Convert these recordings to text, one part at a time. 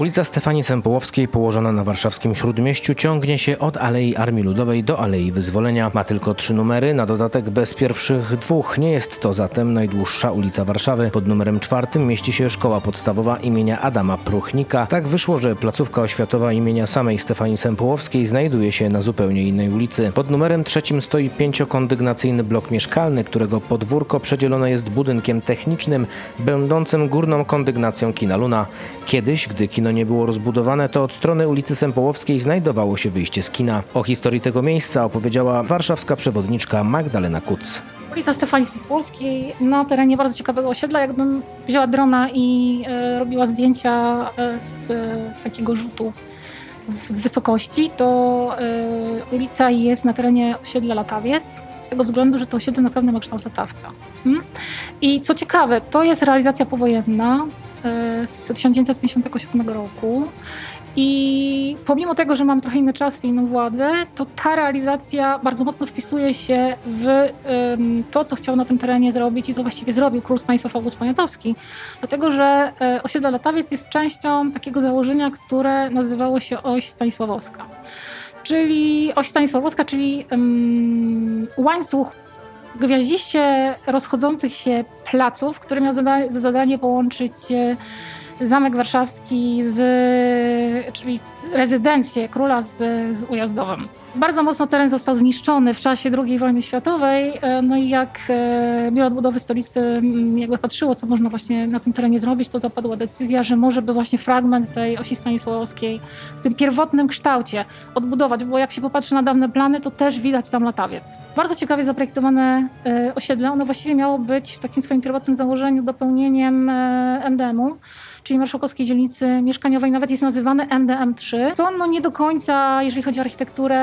Ulica Stefanii Sempołowskiej, położona na warszawskim Śródmieściu, ciągnie się od Alei Armii Ludowej do Alei Wyzwolenia. Ma tylko trzy numery, na dodatek bez pierwszych dwóch. Nie jest to zatem najdłuższa ulica Warszawy. Pod numerem czwartym mieści się szkoła podstawowa imienia Adama Pruchnika. Tak wyszło, że placówka oświatowa imienia samej Stefanii Sempołowskiej znajduje się na zupełnie innej ulicy. Pod numerem trzecim stoi pięciokondygnacyjny blok mieszkalny, którego podwórko przedzielone jest budynkiem technicznym, będącym górną kondygnacją kina Luna. Kiedyś, gdy kino nie było rozbudowane, to od strony ulicy Sempołowskiej znajdowało się wyjście z kina. O historii tego miejsca opowiedziała warszawska przewodniczka Magdalena Kuc. Ulica Stefanii Polskiej na terenie bardzo ciekawego osiedla. Jakbym wzięła drona i e, robiła zdjęcia e, z e, takiego rzutu w, z wysokości, to e, ulica jest na terenie osiedla Latawiec, z tego względu, że to osiedle naprawdę ma kształt latawca. Hmm? I co ciekawe, to jest realizacja powojenna z 1957 roku. I pomimo tego, że mamy trochę inne czasy i inną władzę, to ta realizacja bardzo mocno wpisuje się w to, co chciał na tym terenie zrobić i co właściwie zrobił król Stanisław August Poniatowski. Dlatego, że y, osiedle Latawiec jest częścią takiego założenia, które nazywało się oś Stanisławowska. Czyli oś Stanisławowska, czyli ym, łańcuch gwiaździście rozchodzących się placów, który miał za zadanie połączyć e, Zamek Warszawski z, czyli rezydencję króla z, z Ujazdowem. Bardzo mocno teren został zniszczony w czasie II wojny światowej. e, No i jak e, Biuro Odbudowy Stolicy mm, jakby patrzyło, co można właśnie na tym terenie zrobić, to zapadła decyzja, że może by właśnie fragment tej osi Stanisławskiej w tym pierwotnym kształcie odbudować, bo jak się popatrzy na dawne plany, to też widać tam latawiec. Bardzo ciekawie zaprojektowane e, osiedle. Ono właściwie miało być w takim swoim pierwotnym założeniu dopełnieniem MDM-u czyli Marszałkowskiej Dzielnicy Mieszkaniowej, nawet jest nazywane MDM3, co no nie do końca, jeżeli chodzi o architekturę,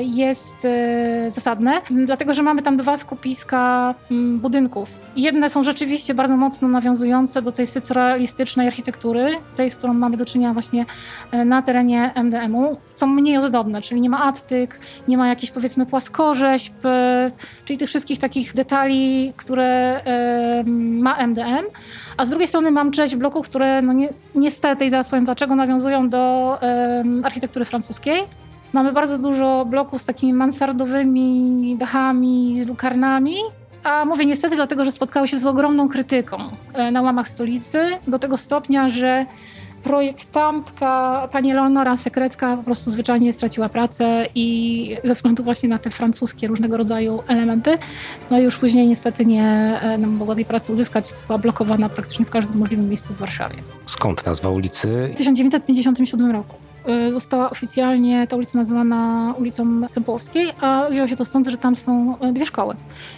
jest e, zasadne, dlatego że mamy tam dwa skupiska mm, budynków. Jedne są rzeczywiście bardzo mocno nawiązujące do tej socjalistycznej architektury, tej, z którą mamy do czynienia właśnie e, na terenie MDM-u. Są mniej ozdobne, czyli nie ma attyk, nie ma jakichś powiedzmy płaskorzeźb, e, czyli tych wszystkich takich detali, które ma MDM. A z drugiej strony mam bloków, które no ni niestety, i zaraz powiem dlaczego, nawiązują do em, architektury francuskiej. Mamy bardzo dużo bloków z takimi mansardowymi dachami, z lukarnami. A mówię niestety dlatego, że spotkały się z ogromną krytyką e, na łamach stolicy, do tego stopnia, że projektantka pani Leonora Sekrecka po prostu zwyczajnie straciła pracę i ze względu właśnie na te francuskie różnego rodzaju elementy, no i już później niestety nie e, no, mogła tej pracy uzyskać, była blokowana praktycznie w każdym możliwym miejscu w Warszawie. Skąd nazwa ulicy? W 1957 roku została oficjalnie ta ulica nazwana ulicą Sępołowskiej, a wzięło się to stąd, że tam są y, dwie szkoły.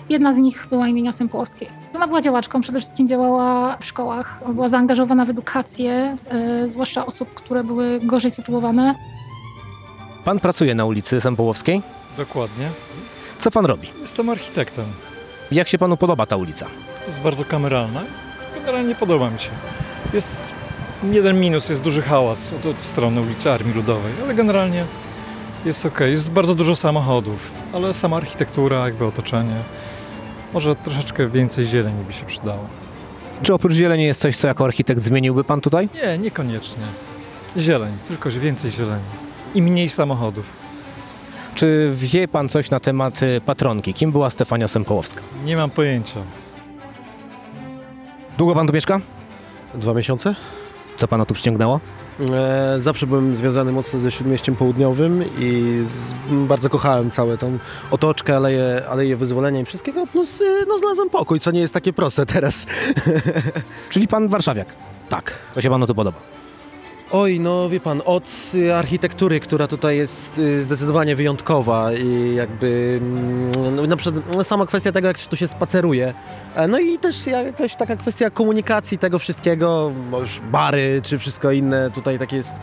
Jedna z nich była imienia Sępołowskiej. Ona była działaczką, przede wszystkim działała w szkołach, była zaangażowana w edukację, y, zwłaszcza osób, które były gorzej sytuowane. Pan pracuje na ulicy Sempołowskiej. Dokładnie. Co pan robi? Jestem architektem. Jak się panu podoba ta ulica? Jest bardzo kameralna. Generalnie podoba mi się. Jest jeden minus, jest duży hałas od, od strony ulicy Armii Ludowej, ale generalnie jest ok. Jest bardzo dużo samochodów, ale sama architektura, jakby otoczenie. Może troszeczkę więcej zieleni by się przydało. Czy oprócz zieleni jest coś, co jako architekt zmieniłby pan tutaj? Nie, niekoniecznie. Zieleń, tylko że więcej zieleni. I mniej samochodów. Czy wie pan coś na temat y, patronki? Kim była Stefania Sempołowska? Nie mam pojęcia. Długo pan tu mieszka? Dwa miesiące. Co pana tu przyciągnęło? E, zawsze byłem związany mocno ze Śródmieściem Południowym i z, bardzo kochałem całą tą otoczkę, aleję, aleję wyzwolenia i wszystkiego, plus y, no, znalazłem pokój, co nie jest takie proste teraz. Czyli pan warszawiak. Tak. To się panu tu podoba? Oj, no wie pan, od y, architektury, która tutaj jest y, zdecydowanie wyjątkowa i jakby mm, no, na przykład no, sama kwestia tego, jak się tu się spaceruje, e, no i też jakaś taka kwestia komunikacji tego wszystkiego, bo już bary czy wszystko inne tutaj takie jest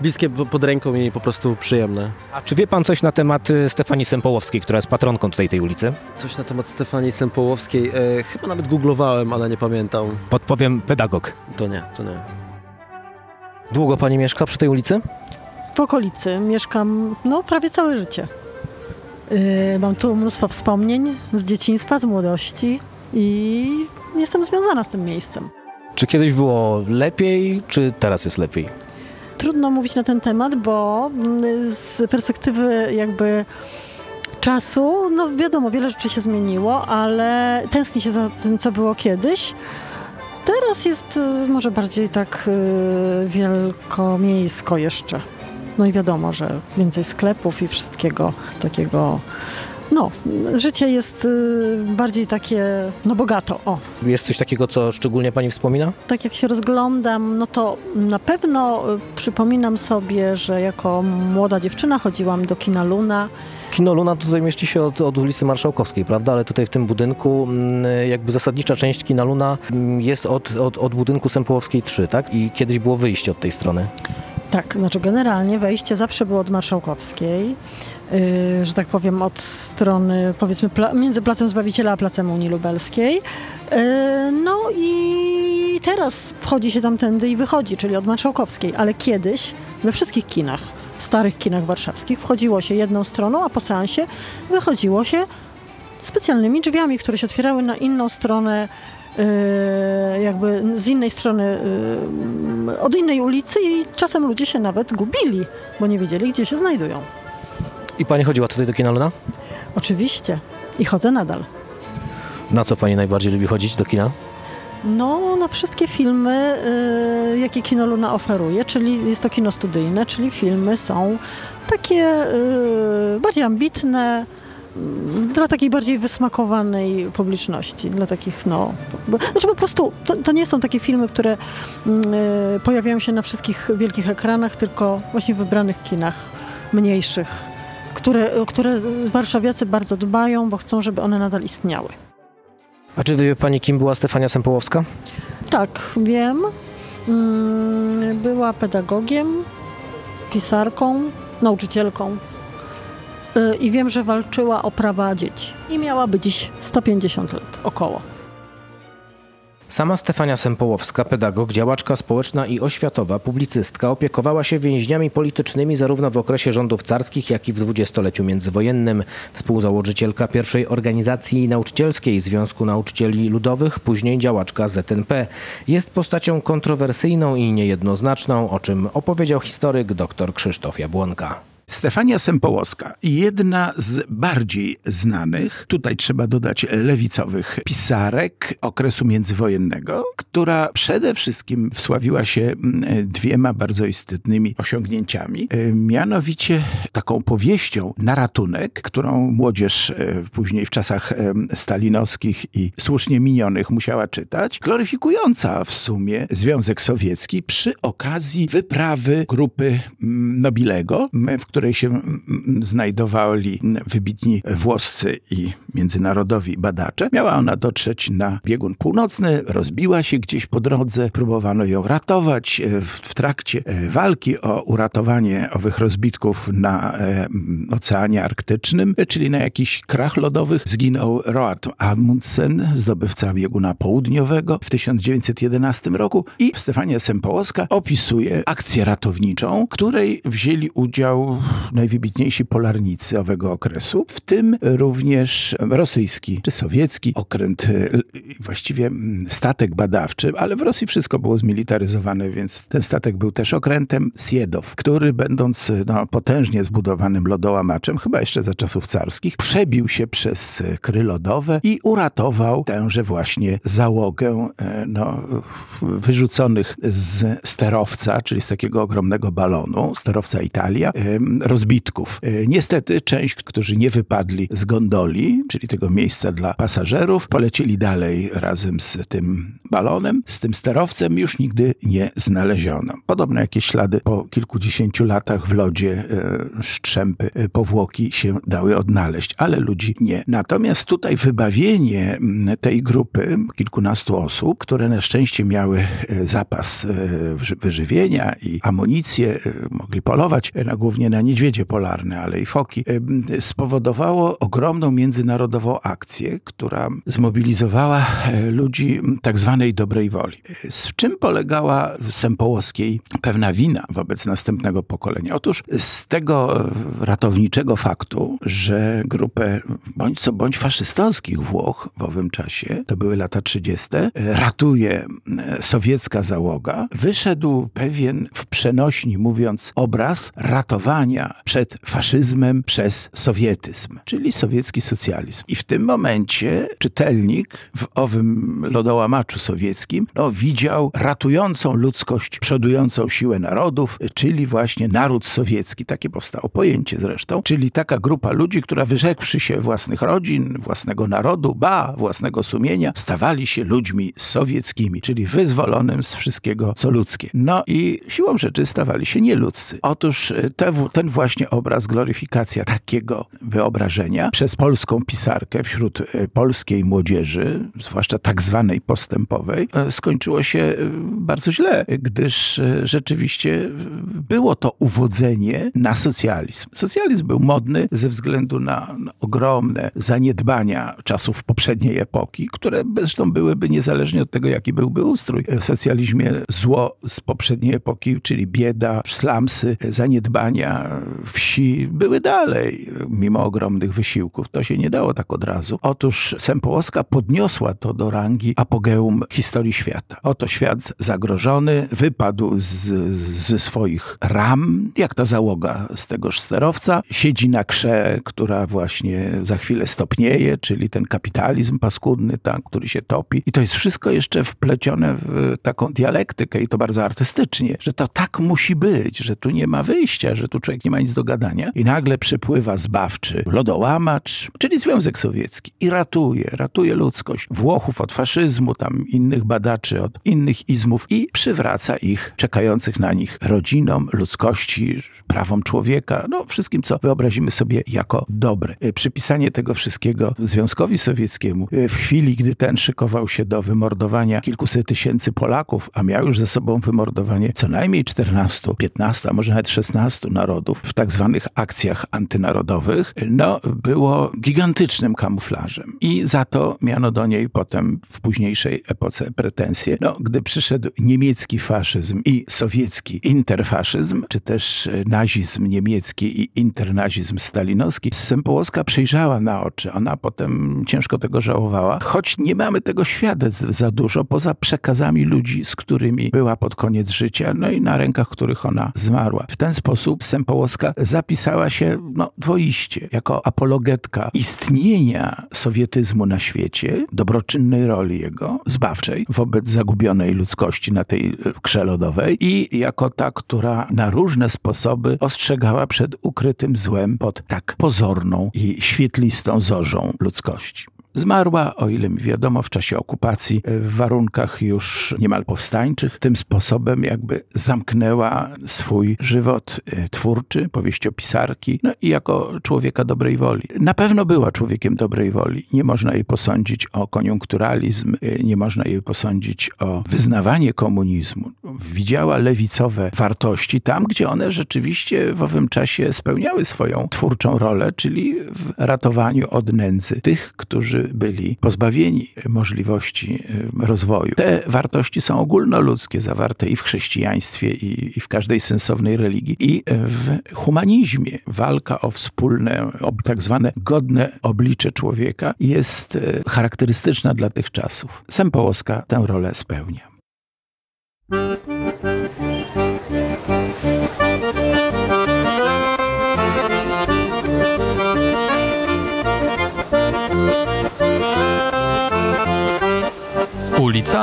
bliskie po- pod ręką i po prostu przyjemne. A czy wie pan coś na temat y, Stefanii Sempołowskiej, która jest patronką tutaj tej ulicy? Coś na temat Stefanii Sempołowskiej, e, chyba nawet googlowałem, ale nie pamiętam. Podpowiem pedagog. To nie, to nie. Długo pani mieszka przy tej ulicy? W okolicy mieszkam no, prawie całe życie. Yy, mam tu mnóstwo wspomnień z dzieciństwa, z młodości i jestem związana z tym miejscem. Czy kiedyś było lepiej, czy teraz jest lepiej? Trudno mówić na ten temat, bo mm, z perspektywy jakby czasu, no wiadomo, wiele rzeczy się zmieniło, ale tęskni się za tym, co było kiedyś. Teraz jest y, może bardziej tak y, wielkomiejsko jeszcze. No i wiadomo, że więcej sklepów i wszystkiego takiego. No, życie jest y, bardziej takie, no bogato, o. Jest coś takiego, co szczególnie pani wspomina? Tak jak się rozglądam, no to na pewno y, przypominam sobie, że jako młoda dziewczyna chodziłam do kina Luna. Kino Luna tutaj mieści się od, od ulicy Marszałkowskiej, prawda? Ale tutaj w tym budynku mm, jakby zasadnicza część Kina Luna mm, jest od, od, od budynku Sępołowskiej 3, tak? I kiedyś było wyjście od tej strony. Tak, znaczy generalnie wejście zawsze było od Marszałkowskiej, że tak powiem od strony powiedzmy pla- między Placem Zbawiciela a Placem Unii Lubelskiej. Yy, no i teraz wchodzi się tamtędy i wychodzi, czyli od Marszałkowskiej, ale kiedyś we wszystkich kinach, starych kinach warszawskich wchodziło się jedną stroną, a po seansie wychodziło się specjalnymi drzwiami, które się otwierały na inną stronę yy, jakby z innej strony, od innej ulicy i czasem ludzie się nawet gubili, bo nie wiedzieli, gdzie się znajdują. I pani chodziła tutaj do Kina Luna? Oczywiście. I chodzę nadal. Na co pani najbardziej lubi chodzić do kina? No, na wszystkie filmy, yy, jakie Kino Luna oferuje, czyli jest to kino studyjne, czyli filmy są takie yy, bardziej ambitne, yy, dla takiej bardziej wysmakowanej publiczności, dla takich, no... Bo, znaczy po prostu, to, to nie są takie filmy, które yy, pojawiają się na wszystkich wielkich ekranach, tylko właśnie w wybranych kinach mniejszych, które, które warszawiacy bardzo dbają, bo chcą, żeby one nadal istniały. A czy wie pani, kim była Stefania Sępołowska? Tak, wiem. Mm, Była pedagogiem, pisarką, nauczycielką. Y, I wiem, że walczyła o prawa dzieci. I miałaby dziś 150 lat około. Sama Stefania Sępołowska, pedagog, działaczka społeczna i oświatowa, publicystka, opiekowała się więźniami politycznymi zarówno w okresie rządów carskich, jak i w dwudziestoleciu międzywojennym. Współzałożycielka pierwszej organizacji nauczycielskiej Związku Nauczycieli Ludowych, później działaczka ZNP. Jest postacią kontrowersyjną i niejednoznaczną, o czym opowiedział historyk dr Krzysztof Jabłonka. Stefania Sempołowska, jedna z bardziej znanych, tutaj trzeba dodać lewicowych pisarek okresu międzywojennego, która przede wszystkim wsławiła się mm, dwiema bardzo istotnymi osiągnięciami. E, Mianowicie taką powieścią na ratunek, którą młodzież e, później w czasach e, stalinowskich i słusznie minionych musiała czytać, gloryfikująca w sumie Związek Sowiecki przy okazji wyprawy grupy mm, Nobilego, w której się mm, mm, znajdowali wybitni włoscy i międzynarodowi badacze. Miała ona dotrzeć na biegun północny, rozbiła się gdzieś po drodze, próbowano ją ratować. E, W, trakcie e, walki o uratowanie owych rozbitków na e, Oceanie Arktycznym, czyli na jakichś krach lodowych, zginął Roald Amundsen, zdobywca bieguna południowego w 1911 roku i Stefania Sempołowska opisuje akcję ratowniczą, której wzięli udział najwybitniejsi polarnicy owego okresu, w tym również rosyjski czy sowiecki okręt, e, właściwie mm, statek badawczy, ale w Rosji wszystko było zmilitaryzowane, więc ten statek był też okrętem Siedow, który będąc no, potężnie zbudowanym lodołamaczem, chyba jeszcze za czasów carskich, przebił się przez e, kry lodowe i uratował tęże właśnie załogę no, wyrzuconych z sterowca, czyli z takiego ogromnego balonu, sterowca Italia, rozbitków. E, Niestety część, którzy nie wypadli z gondoli, czyli tego miejsca dla pasażerów, polecieli dalej razem z tym balonem, z tym sterowcem już nigdy nie znaleziono. Podobno jakieś ślady po kilkudziesięciu latach w lodzie, e, strzępy, e, powłoki się dały odnaleźć, ale ludzi nie. Natomiast tutaj wybawienie mm, tej grupy, kilkunastu osób, które na szczęście miały zapas wy- wyżywienia i amunicję, mogli polować na, głównie na niedźwiedzie polarne, ale i foki, spowodowało ogromną międzynarodową akcję, która zmobilizowała e, ludzi tak zwanej dobrej woli. E, Z czym polegała Sępołowskiej pewna wina wobec następnego pokolenia? Otóż z tego e, ratowniczego faktu, że grupę bądź co bądź faszystowskich Włoch w owym czasie, to były lata 30., e, ratuje sowiecka załoga, wyszedł pewien w przenośni mówiąc obraz ratowania przed faszyzmem przez sowietyzm, czyli sowiecki socjalizm. I w tym momencie czytelnik w owym lodołamaczu sowieckim no, widział ratującą ludzkość, przodującą siłę narodów, czyli właśnie naród sowiecki. Takie powstało pojęcie zresztą, czyli taka grupa ludzi, która wyrzekłszy się własnych rodzin, własnego narodu, ba, własnego sumienia, stawali się ludźmi sowieckimi, czyli wyzwolonym z wszystkiego, co ludzkie. No i siłą rzeczy stawali się nieludzcy. Otóż e, te, ten właśnie obraz, gloryfikacja takiego wyobrażenia przez polską pisarkę wśród e, polskiej młodzieży, zwłaszcza tak zwanej postępowej, e, skończyło się e, bardzo źle, gdyż rzeczywiście było to uwodzenie na socjalizm. Socjalizm był modny ze względu na ogromne zaniedbania czasów poprzedniej epoki, które zresztą byłyby niezależnie od tego, jaki byłby ustrój. W socjalizmie zło z poprzedniej epoki, czyli bieda, slumsy, zaniedbania wsi były dalej, mimo ogromnych wysiłków. To się nie dało tak od razu. Otóż Sempołowska podniosła to do rangi apogeum historii świata. Oto świat zagrożony, wypadł z, ze swoich ram, jak ta załoga z tegoż sterowca, siedzi na krze, która właśnie za chwilę stopnieje, czyli ten kapitalizm paskudny, tam, który się topi. I to jest wszystko jeszcze wplecione w taką dialektykę i to bardzo artystycznie, że to tak musi być, że tu nie ma wyjścia, że tu człowiek nie ma nic do gadania. I nagle przypływa zbawczy lodołamacz, czyli Związek Sowiecki i ratuje, ratuje ludzkość. Włochów od faszyzmu, tam innych badaczy od innych izmów i przywraca ich, czekających na nich rodzinom, ludzkości, prawom człowieka, no wszystkim, co wyobrazimy sobie jako dobre. E, Przypisanie tego wszystkiego Związkowi Sowieckiemu e, w chwili, gdy ten szykował się do wymordowania kilkuset tysięcy Polaków, a miał już ze sobą wymordowanie co najmniej 14, 15, a może nawet 16 narodów w tak zwanych akcjach antynarodowych, no było gigantycznym kamuflażem. I za to miano do niej potem w późniejszej epoce pretensje. No, gdy przyszedł niemiecki faszyzm i sowiecki interfaszyzm, czy też nazizm niemiecki i internazizm stalinowski, Sempołowska przyjrzała na oczy. Ona potem ciężko tego żałowała, choć nie mamy tego świadectw za dużo, poza przekazami ludzi, z którymi była pod koniec życia, no i na rękach których ona zmarła. W ten sposób Sempołowska zapisała się no, dwoiście, jako apologetka istnienia sowietyzmu na świecie, dobroczynnej roli jego, zbawczej, wobec zagubionej ludzkości na tej krze lodowej i jako ta, która na różne sposoby ostrzegała przed ukrytym złem pod tak pozorną i świetlistą zorzą ludzkości. Zmarła, o ile mi wiadomo, w czasie okupacji, w warunkach już niemal powstańczych. Tym sposobem jakby zamknęła swój żywot e, twórczy, powieściopisarki, no i jako człowieka dobrej woli. Na pewno była człowiekiem dobrej woli. Nie można jej posądzić o koniunkturalizm, e, nie można jej posądzić o wyznawanie komunizmu. Widziała lewicowe wartości tam, gdzie one rzeczywiście w owym czasie spełniały swoją twórczą rolę, czyli w ratowaniu od nędzy tych, którzy byli pozbawieni możliwości y, rozwoju. Te wartości są ogólnoludzkie, zawarte i w chrześcijaństwie, i, i w każdej sensownej religii, i w humanizmie. Walka o wspólne, o tak zwane godne oblicze człowieka jest y, charakterystyczna dla tych czasów. Sempołowska tę rolę spełnia.